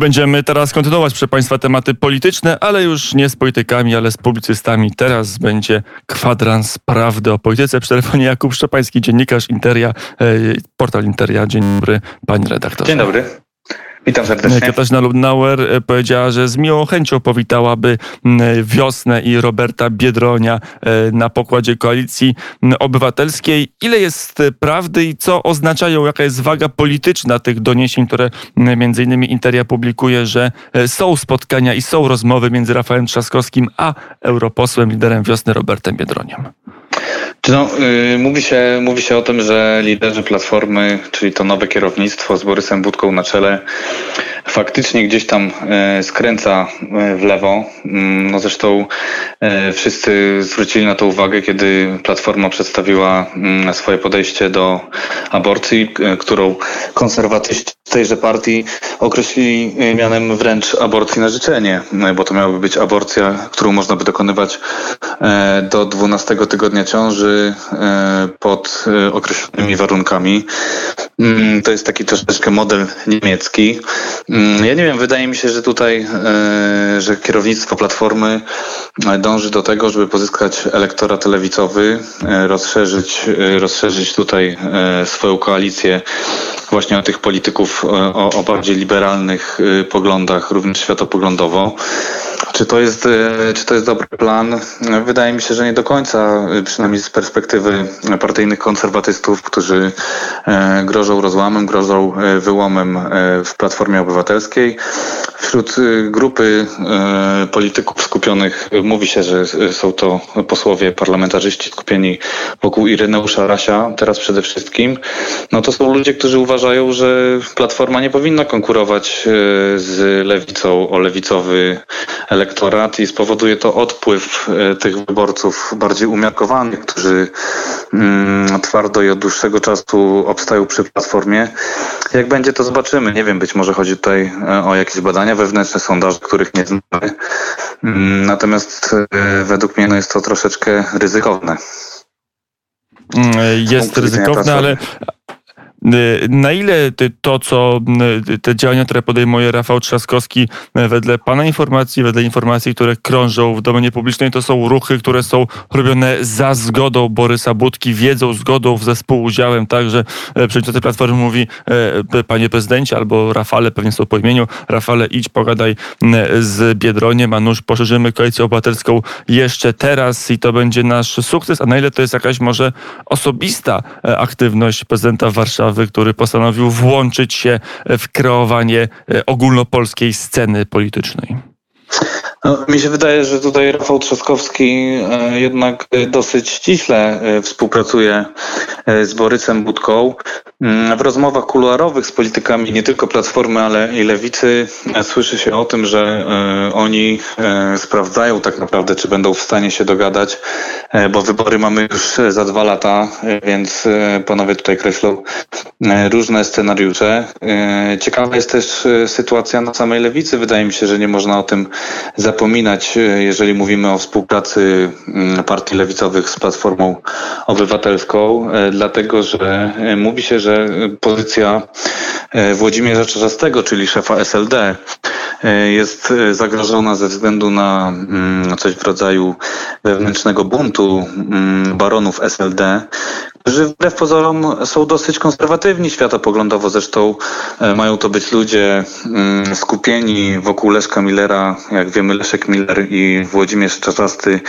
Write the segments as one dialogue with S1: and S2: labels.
S1: Będziemy teraz kontynuować, proszę Państwa, tematy polityczne, ale już nie z politykami, ale z publicystami. Teraz będzie kwadrans prawdy o polityce. Przy telefonie Jakub Szczepański, dziennikarz Interia, e, portal Interia. Dzień dobry, panie redaktorze.
S2: Dzień dobry. Witam serdecznie.
S1: Katarzyna Lubnauer e, powiedziała, że z miłą chęcią powitałaby wiosnę i Roberta Biedronia e, na pokładzie koalicji obywatelskiej. Ile jest prawdy i co oznaczają, jaka jest waga polityczna tych doniesień, które między innymi Interia publikuje, że e, są spotkania i są rozmowy między Rafałem Trzaskowskim a europosłem, liderem wiosny Robertem Biedroniem?
S2: No, yy, mówi, się, mówi się o tym, że liderzy Platformy, czyli to nowe kierownictwo z Borysem Budką na czele, faktycznie gdzieś tam yy, skręca yy, w lewo. Mm, no zresztą y, wszyscy zwrócili na to uwagę, kiedy Platforma przedstawiła mm, swoje podejście do aborcji, którą konserwatyści tejże partii określili mianem wręcz aborcji na życzenie, bo to miałaby być aborcja, którą można by dokonywać do 12 tygodnia ciąży e, pod e, określonymi warunkami. Mm, to jest taki troszeczkę model niemiecki. Mm, ja nie wiem, wydaje mi się, że tutaj, e, że kierownictwo Platformy dąży do tego, żeby pozyskać elektorat lewicowy, rozszerzyć, rozszerzyć tutaj swoją koalicję właśnie o tych polityków o, o bardziej liberalnych poglądach, również światopoglądowo. Czy to, jest, e, czy to jest dobry plan? Wydaje mi się, że nie do końca, e, przynajmniej z perspektywy partyjnych konserwatystów, którzy e, grożą rozłamem, grożą wyłomem w Platformie Obywatelskiej. Wśród grupy polityków skupionych mówi się, że są to posłowie parlamentarzyści skupieni wokół Ireneusza Rasia, teraz przede wszystkim. No to są ludzie, którzy uważają, że Platforma nie powinna konkurować z lewicą o lewicowy elektorat i spowoduje to odpływ tych wyborców bardziej umiarkowanych, którzy mm, twardo i od dłuższego czasu obstają przy platformie. Jak będzie, to zobaczymy. Nie wiem, być może chodzi tutaj o jakieś badania wewnętrzne, sondaże, których nie znamy. Mm, natomiast e, według mnie no jest to troszeczkę ryzykowne.
S1: Mm, jest ryzykowne, ale, na ile to, co y, te działania, które podejmuje Rafał Trzaskowski, y, wedle Pana informacji, wedle informacji, które krążą w domenie publicznej, to są ruchy, które są robione za zgodą Borysa Budki, wiedzą, zgodą, ze współudziałem, także przewodniczący Platformy mówi, panie prezydencie, albo Rafale, pewnie są po imieniu, Rafale idź, pogadaj z Biedroniem, a nuż poszerzymy koalicję obywatelską jeszcze teraz i to będzie nasz sukces, a na ile to jest jakaś może osobista aktywność prezydenta Warszawy, Warszawy, który postanowił włączyć się w kreowanie e, ogólnopolskiej sceny politycznej.
S2: No, mi się wydaje, że tutaj Rafał Trzaskowski e, jednak dosyć ściśle e, współpracuje z Borysem Budką. Mm, w rozmowach kuluarowych z politykami nie tylko Platformy, ale i Lewicy słyszy się o tym, że oni sprawdzają tak naprawdę, czy będą w stanie się dogadać, bo wybory mamy już za dwa lata, więc panowie tutaj kreślą różne scenariusze. Ciekawa jest też sytuacja na samej Lewicy. Wydaje mi się, że nie można o tym zapominać, e, jeżeli mówimy o współpracy mm, partii lewicowych z Platformą Obywatelską, e, dlatego że e, mówi się, że pozycja Włodzimierza Czarzastego, czyli szefa SLD, jest zagrożona ze względu na mm, coś w rodzaju wewnętrznego buntu mm, baronów SLD, którzy wbrew pozorom są dosyć konserwatywni światopoglądowo. Zresztą mają to być ludzie skupieni wokół Leszka Millera, jak wiemy Leszek Miller i Włodzimierz Czarzasty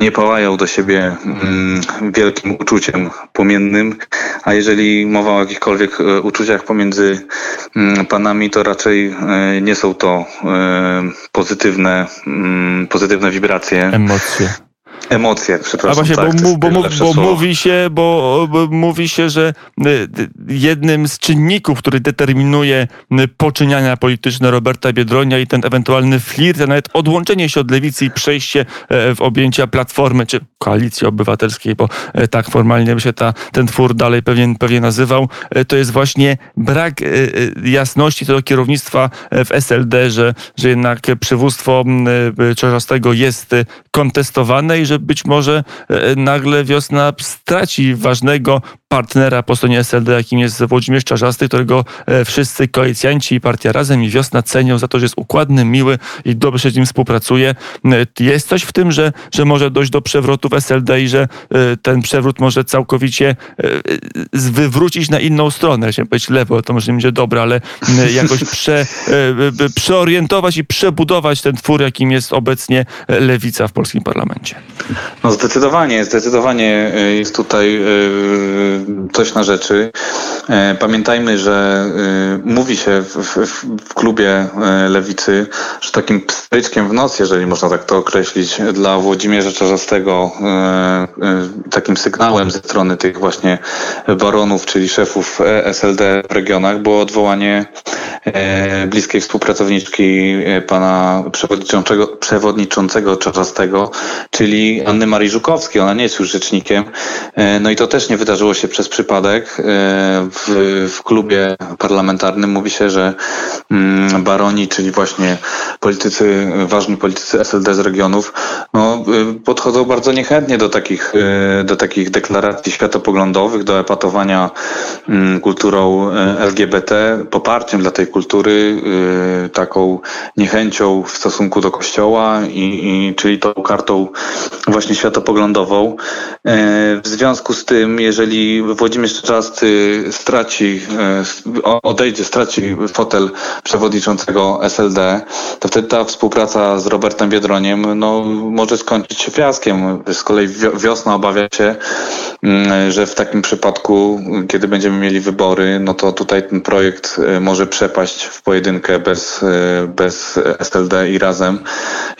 S2: nie pałają do siebie mm, wielkim uczuciem płomiennym, a jeżeli mowa o jakichkolwiek e, uczuciach pomiędzy mm, panami, to raczej e, nie są to e, pozytywne, mm, pozytywne wibracje.
S1: Emocje.
S2: Emocje, przepraszam. A
S1: właśnie, tak, bo, bo, bo, bo mówi się, bo, bo, mówi się, że y, jednym z czynników, który determinuje y, poczyniania polityczne Roberta Biedronia i ten ewentualny flirt, a nawet odłączenie się od lewicy i przejście e, w objęcia Platformy, czy Koalicji Obywatelskiej, bo e, tak formalnie by się ta, ten twór dalej pewnie, pewnie nazywał, e, to jest właśnie brak jasności co do kierownictwa w SLD, że, że jednak przywództwo Czarzastego jest kontestowane i że być może nagle wiosna straci ważnego partnera po stronie SLD, jakim jest Włodzimierz Czarzasty, którego wszyscy koalicjanci i partia Razem i Wiosna cenią za to, że jest układny, miły i dobrze z nim współpracuje. Jest coś w tym, że, że może dojść do przewrotu w SLD i że ten przewrót może całkowicie wywrócić na inną stronę. Chciałem powiedzieć lewo, to może nie będzie dobre, ale jakoś prze, przeorientować i przebudować ten twór, jakim jest obecnie lewica w polskim parlamencie.
S2: No zdecydowanie, zdecydowanie jest tutaj coś na rzeczy. Pamiętajmy, że mówi się w, w, klubie lewicy, że takim pstryczkiem w nos, jeżeli można tak to określić, dla Włodzimierza Czarzastego, takim sygnałem ze strony tych właśnie baronów, czyli szefów SLD w regionach, było odwołanie E, bliskiej współpracowniczki e, pana przewodniczącego, przewodniczącego Czarzastego, czyli Anny Marii Żukowskiej. Ona nie jest już rzecznikiem. E, no i to też nie wydarzyło się przez przypadek. W, w klubie parlamentarnym mówi się, że mm, baroni, czyli właśnie politycy, ważni politycy SLD z regionów, no, podchodzą bardzo niechętnie do takich, do takich deklaracji światopoglądowych, do epatowania mm, kulturą LGBT, poparciem dla tej kultury, y, taką niechęcią w stosunku do kościoła, i, i, czyli tą kartą właśnie światopoglądową. E, w związku z tym, jeżeli Włodzimierz Czasty straci, e, odejdzie, straci fotel przewodniczącego SLD, to wtedy ta współpraca z Robertem Biedroniem no, może skończyć się fiaskiem. Z kolei wiosna obawia się, mm, że w takim przypadku, kiedy będziemy mieli wybory, no to tutaj ten projekt e, może przepaść w pojedynkę bez, bez SLD i razem.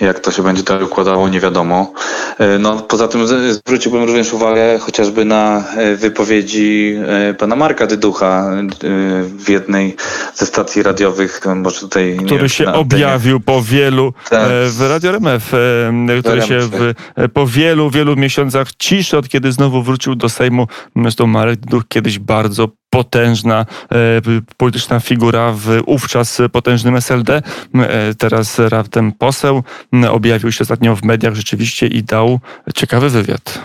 S2: Jak to się będzie dalej układało, nie wiadomo. E, no, poza tym zwróciłbym również uwagę chociażby na e, wypowiedzi pana Marka Dyducha w jednej ze stacji radiowych, może tutaj...
S1: Który się objawił po wielu tak. w Radio RMF, który się w, po wielu, wielu miesiącach ciszy, od kiedy znowu wrócił do Sejmu. Zresztą Marek Dyduch kiedyś bardzo potężna e, polityczna figura w ówczas potężnym SLD. E, teraz raptem poseł objawił się ostatnio w mediach rzeczywiście i dał ciekawy wywiad.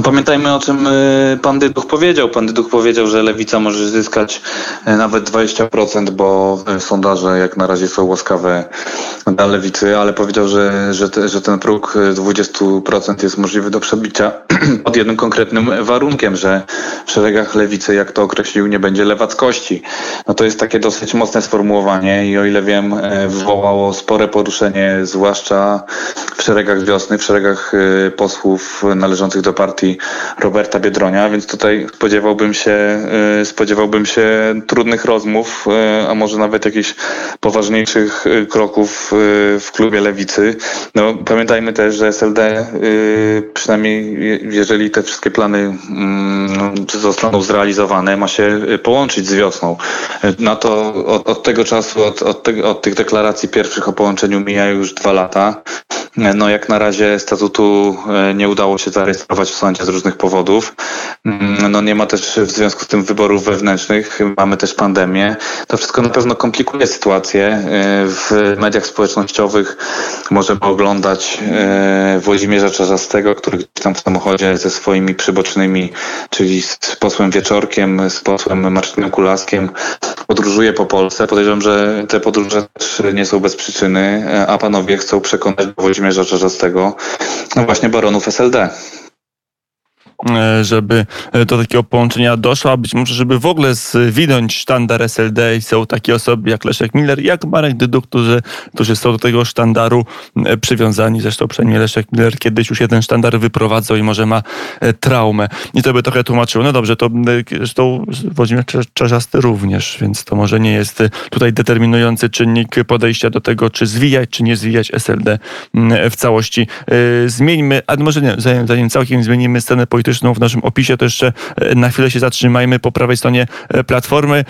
S2: No pamiętajmy o czym y, pan Dyduch powiedział. Pan Dyduch powiedział, że lewica może zyskać y, nawet 20%, bo y, sondaże jak na razie są łaskawe dla lewicy, ale powiedział, że, że, te, że ten próg 20% jest możliwy do przebicia pod jednym konkretnym warunkiem, że w szeregach lewicy, jak to określił, nie będzie lewackości. No to jest takie dosyć mocne sformułowanie i o ile wiem, wywołało spore poruszenie, zwłaszcza w szeregach wiosny, w szeregach posłów należących do partii Roberta Biedronia, więc tutaj spodziewałbym się, y, spodziewałbym się trudnych rozmów, y, a może nawet jakichś poważniejszych y, kroków w klubie lewicy. No, pamiętajmy też, że SLD, przynajmniej jeżeli te wszystkie plany mm, zostaną zrealizowane, ma się połączyć z wiosną. Na to od, od tego czasu, od, od, te, od tych deklaracji pierwszych o połączeniu mija już dwa lata. No jak na razie statutu e, nie udało się zarejestrować w sądzie z różnych powodów. Mm, no nie ma też w związku z tym wyborów wewnętrznych, mamy też pandemię. To wszystko na pewno komplikuje sytuację. E, w mediach społecznościowych możemy oglądać e, Włodzimierza Czarzastego, który tam w samochodzie ze swoimi przybocznymi, czyli z posłem Wieczorkiem, z posłem Marcinem Kulaskiem podróżuje po Polsce. Podejrzewam, że te podróże też nie są bez przyczyny, a panowie chcą przekonać Włodzimierza Czarzastego, no właśnie baronów SLD.
S1: E, żeby e, do takiego połączenia doszło, a być może, żeby w ogóle zwinąć sztandar SLD i są takie osoby jak Leszek Miller, jak Marek Dydu, którzy, którzy są do tego sztandaru e, przywiązani. Zresztą przynajmniej Leszek Miller kiedyś już jeden sztandar wyprowadzał i może ma traumę. I to by trochę tłumaczyło. No dobrze, to zresztą Włodzimierz Czarzasty również, więc to może nie jest tutaj determinujący czynnik podejścia do tego, czy zwijać, czy nie zwijać SLD w całości. Zmieńmy, a może nie, zanim, zanim całkiem zmienimy scenę polityczną, polityczną w naszym opisie, to jeszcze na chwilę się zatrzymajmy po prawej stronie Platformy.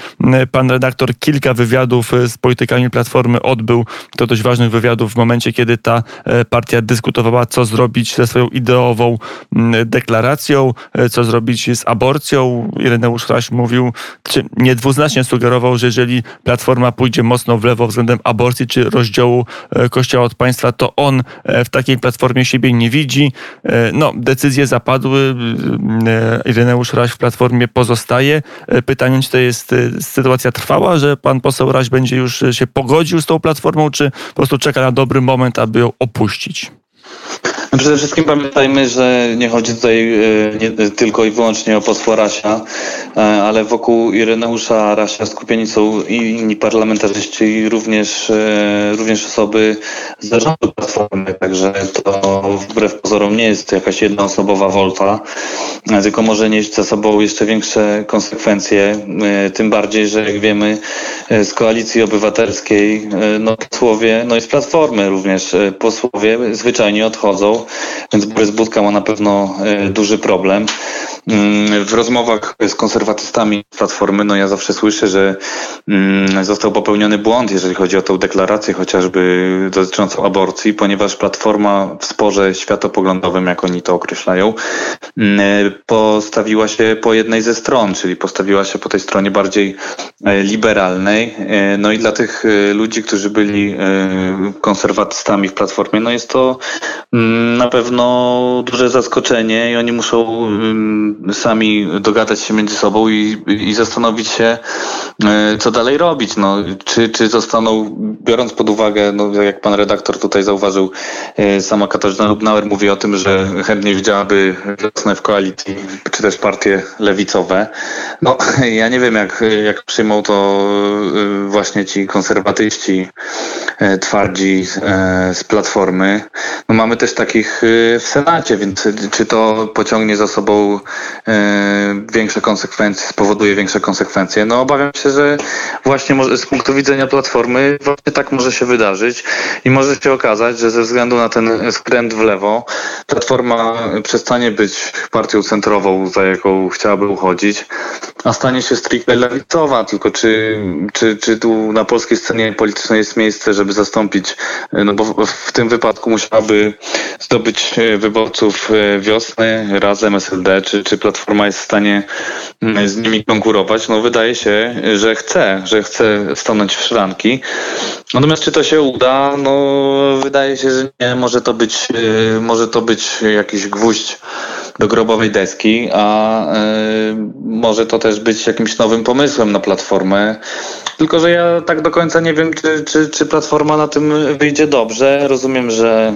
S1: Pan redaktor kilka wywiadów z politykami Platformy odbył, to dość ważnych wywiadów w momencie, kiedy ta partia dyskutowała, co zrobić ze swoją ideową deklaracją, co zrobić z aborcją. Ireneusz Raś mówił, czy niedwuznacznie sugerował, że jeżeli Platforma pójdzie mocno w lewo względem aborcji czy rozdziału e, Kościoła od państwa, to on e, w takiej platformie siebie nie widzi. E, no, decyzje zapadły. Ireneusz Raś w Platformie pozostaje. Pytanie, czy to jest sytuacja trwała, że pan poseł Raś będzie już się pogodził z tą Platformą, czy po prostu czeka na dobry moment, aby ją opuścić?
S2: No przede wszystkim pamiętajmy, że nie chodzi tutaj e, nie, tylko i wyłącznie o posła Rasia, e, ale wokół Ireneusza Rasia skupieni są inni parlamentarzyści i również, e, również osoby z zarządu Platformy, także to wbrew pozorom nie jest jakaś jednoosobowa wolta, tylko może nieść za sobą jeszcze większe konsekwencje, tym bardziej, że jak wiemy z Koalicji Obywatelskiej, no posłowie, no i z Platformy również posłowie zwyczajnie odchodzą więc Borys Budka ma na pewno e, duży problem. Mm, w rozmowach z konserwatystami Platformy, no ja zawsze słyszę, że mm, został popełniony błąd, jeżeli chodzi o tę deklarację chociażby dotyczącą aborcji, ponieważ Platforma w sporze światopoglądowym, jak oni to określają, mm, postawiła się po jednej ze stron, czyli postawiła się po tej stronie bardziej e, liberalnej. E, no i dla tych ludzi, którzy byli konserwatystami w Platformie, no jest to na pewno duże zaskoczenie i oni muszą sami dogadać się między sobą i, i zastanowić się, co dalej robić. No, czy, czy zostaną, biorąc pod uwagę, no, jak pan redaktor tutaj zauważył, e, sama Katarzyna Lubnauer mówi o tym, że chętnie widziałaby wiosnę w koalicji, czy też partie lewicowe. No, ja nie wiem, jak, jak przyjmą to e, właśnie ci konserwatyści twardzi z Platformy. No, mamy też takich w Senacie, więc czy to pociągnie za sobą E, większe konsekwencje, spowoduje większe konsekwencje. No obawiam się, że właśnie może, z punktu widzenia Platformy właśnie tak może się wydarzyć i może się okazać, że ze względu na ten skręt w lewo Platforma przestanie być partią centrową, za jaką chciałaby uchodzić, a stanie się stricte lewicowa. Tylko czy, czy, czy tu na polskiej scenie politycznej jest miejsce, żeby zastąpić, no bo w tym wypadku musiałaby zdobyć wyborców wiosny razem SLD czy, czy Platforma jest w stanie mm, z nimi konkurować, no wydaje się, że chce, że chce stanąć w szranki. Natomiast czy to się uda, no wydaje się, że nie. Może to być, y, może to być jakiś gwóźdź do grobowej deski, a y, może to też być jakimś nowym pomysłem na Platformę. Tylko, że ja tak do końca nie wiem, czy, czy, czy Platforma na tym wyjdzie dobrze. Rozumiem, że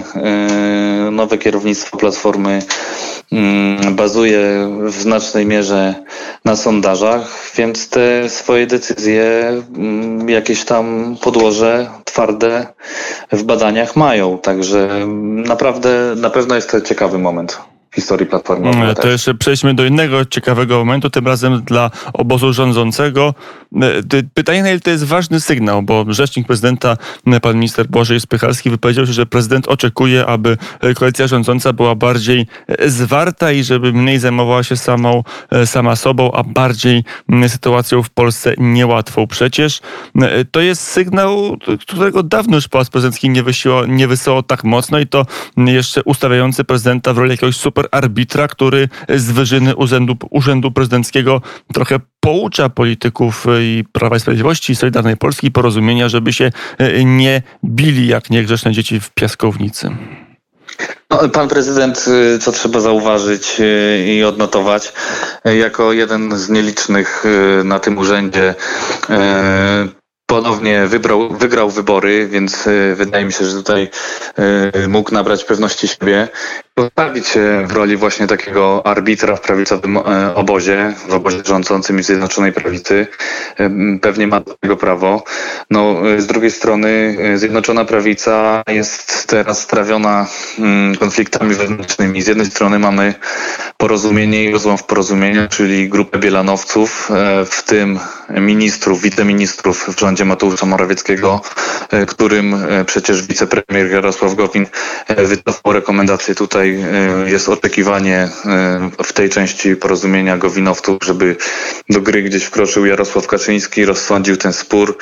S2: y, nowe kierownictwo Platformy bazuje w znacznej mierze na sondażach, więc te swoje decyzje mm, jakieś tam podłoże twarde w badaniach mają. Także naprawdę na pewno jest to ciekawy moment historii Platformy
S1: mm, Obywatelskiej. To jeszcze przejdźmy do innego ciekawego momentu, tym razem dla obozu rządzącego. E, pytanie, na ile to jest ważny sygnał, bo rzecznik prezydenta, pan minister Błażej Spychalski wypowiedział się, że prezydent oczekuje, aby koalicja rządząca była bardziej e, zwarta i żeby mniej zajmowała się samą, e, sama sobą, a bardziej sytuacją w Polsce niełatwą. Przecież to jest sygnał, którego dawno już Pałac Prezydencki nie, wysiło, nie wysyłał tak mocno i to jeszcze ustawiający prezydenta w roli jakiegoś super arbitra, który z wyżyny urzędu, urzędu prezydenckiego trochę poucza polityków i Prawa i Sprawiedliwości i Solidarnej Polski porozumienia, żeby się e, nie bili jak niegrzeczne dzieci w piaskownicy.
S2: No, pan prezydent, y, co trzeba zauważyć i odnotować, jako jeden z nielicznych na tym urzędzie ponownie wybrał, wygrał wybory, więc wydaje mi się, że tutaj mógł nabrać pewności siebie postawić się w roli właśnie takiego arbitra w prawicowym e, obozie, w obozie rządzącym i Zjednoczonej Prawicy. E, pewnie ma do tego prawo. No, e, z drugiej strony Zjednoczona Prawica jest teraz strawiona mm, konfliktami wewnętrznymi. Z jednej strony mamy porozumienie i rozłam w porozumienia, czyli grupę bielanowców, w tym ministrów, wiceministrów w rządzie Mateusza Morawieckiego, którym przecież wicepremier Jarosław Gowin wycofał rekomendacje tutaj dzisiaj jest oczekiwanie w tej części porozumienia Gowinowców, żeby do gry gdzieś wkroczył Jarosław Kaczyński, rozsądził ten spór,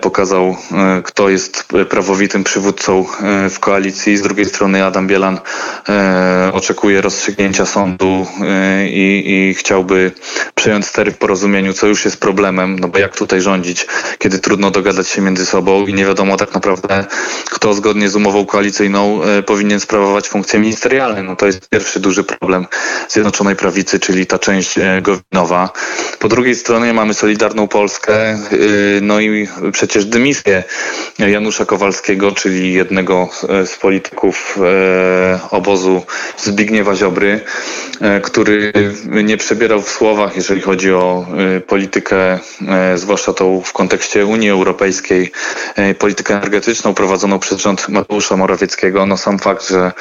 S2: pokazał, kto jest prawowitym przywódcą w koalicji. Z drugiej strony Adam Bielan oczekuje rozstrzygnięcia sądu i, i chciałby przejąć stery w porozumieniu, co już jest problemem, no bo jak tutaj rządzić, kiedy trudno dogadać się między sobą i nie wiadomo tak naprawdę, kto zgodnie z umową koalicyjną e, powinien sprawować funkcje ministerialne. No to jest pierwszy duży problem Zjednoczonej Prawicy, czyli ta część e, Gowinowa. Po drugiej stronie mamy Solidarną Polskę, e, no i przecież dymisję Janusza Kowalskiego, czyli jednego z polityków obozu Zbigniewa Ziobry, który nie przebierał w słowach, jeżeli chodzi o politykę, zwłaszcza tą w kontekście Unii Europejskiej, politykę energetyczną prowadzoną przez rząd Mateusza Morawieckiego. No sam fakt, że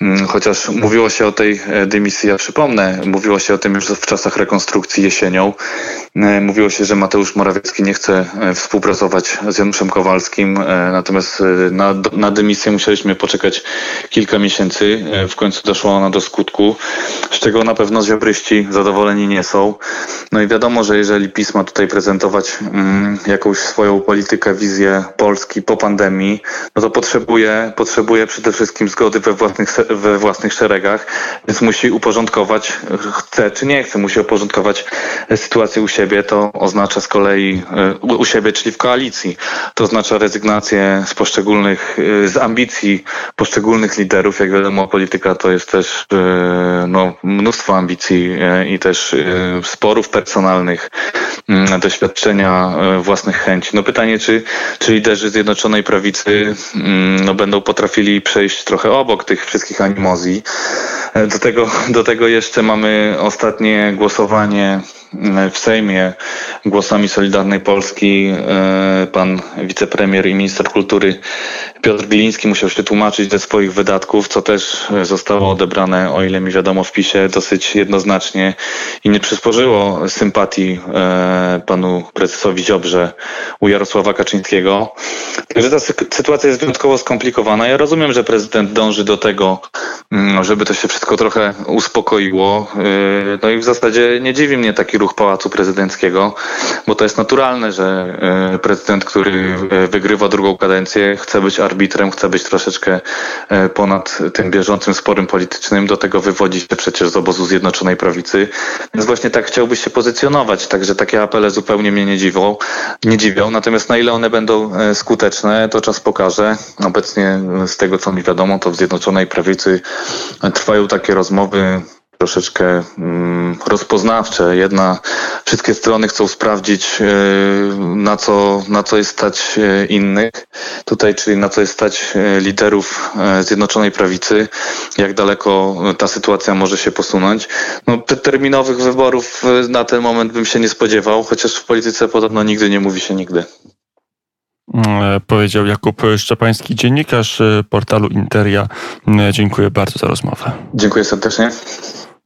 S2: mm, chociaż mówiło się o tej e, dymisji, ja przypomnę, mówiło się o tym już w czasach rekonstrukcji jesienią. E, mówiło się, że Mateusz Morawiecki nie chce e, współpracować z Januszem Kowalskim, natomiast na, na dymisję musieliśmy poczekać kilka miesięcy. W końcu doszła ona do skutku, z czego na pewno ziobryści zadowoleni nie są. No i wiadomo, że jeżeli PiS ma tutaj prezentować mm, jakąś swoją politykę, wizję Polski po pandemii, no to potrzebuje, potrzebuje przede wszystkim zgody we własnych, we własnych szeregach, więc musi uporządkować, chce czy nie chce, musi uporządkować sytuację u siebie. To oznacza z kolei e, u siebie, czyli w koalicji. To oznacza rezygnację z poszczególnych, e, z ambicji poszczególnych liderów. Jak wiadomo, polityka to jest też e, no, mnóstwo ambicji i też sporów personalnych, mm, doświadczenia własnych chęci. No pytanie, czy, czy liderzy Zjednoczonej Prawicy mm, no, będą potrafili przejść trochę obok tych wszystkich animozji. E, do tego, do tego jeszcze mamy ostatnie głosowanie w Sejmie głosami Solidarnej Polski e, pan wicepremier i minister kultury Piotr Biliński musiał się tłumaczyć ze swoich wydatków, co też zostało odebrane, o ile mi wiadomo, w PiSie dosyć jednoznacznie i nie przysporzyło sympatii e, panu prezesowi Ziobrze u Jarosława Kaczyńskiego. Także ta sytuacja jest wyjątkowo skomplikowana. Ja rozumiem, że prezydent dąży do tego, mm, żeby to się wszystko trochę uspokoiło. E, no i w zasadzie nie dziwi mnie taki ruch Pałacu Prezydenckiego, bo to jest naturalne, że e, prezydent, który e, wygrywa drugą kadencję, chce być arbitrem, chce być troszeczkę e, ponad tym bieżącym sporem politycznym. Do tego wywodzi się przecież z obozu Zjednoczonej Prawicy. Więc właśnie tak chciałby się pozycjonować. Także takie apele zupełnie mnie nie dziwią. Nie dziwią. Natomiast na ile one będą skuteczne, to czas pokaże. Obecnie z tego, co mi wiadomo, to w Zjednoczonej Prawicy trwają takie rozmowy troszeczkę mm, rozpoznawcze. Jedna, wszystkie strony chcą sprawdzić, e, na co, na co jest stać e, innych. Tutaj, czyli na co jest stać e, liderów Zjednoczonej Prawicy, jak daleko ta sytuacja może się posunąć. No, terminowych wyborów na ten moment bym się nie spodziewał, chociaż w polityce podobno nigdy nie mówi się nigdy.
S1: Powiedział Jakub Szczepański, dziennikarz portalu Interia. Dziękuję bardzo za rozmowę.
S2: Dziękuję serdecznie.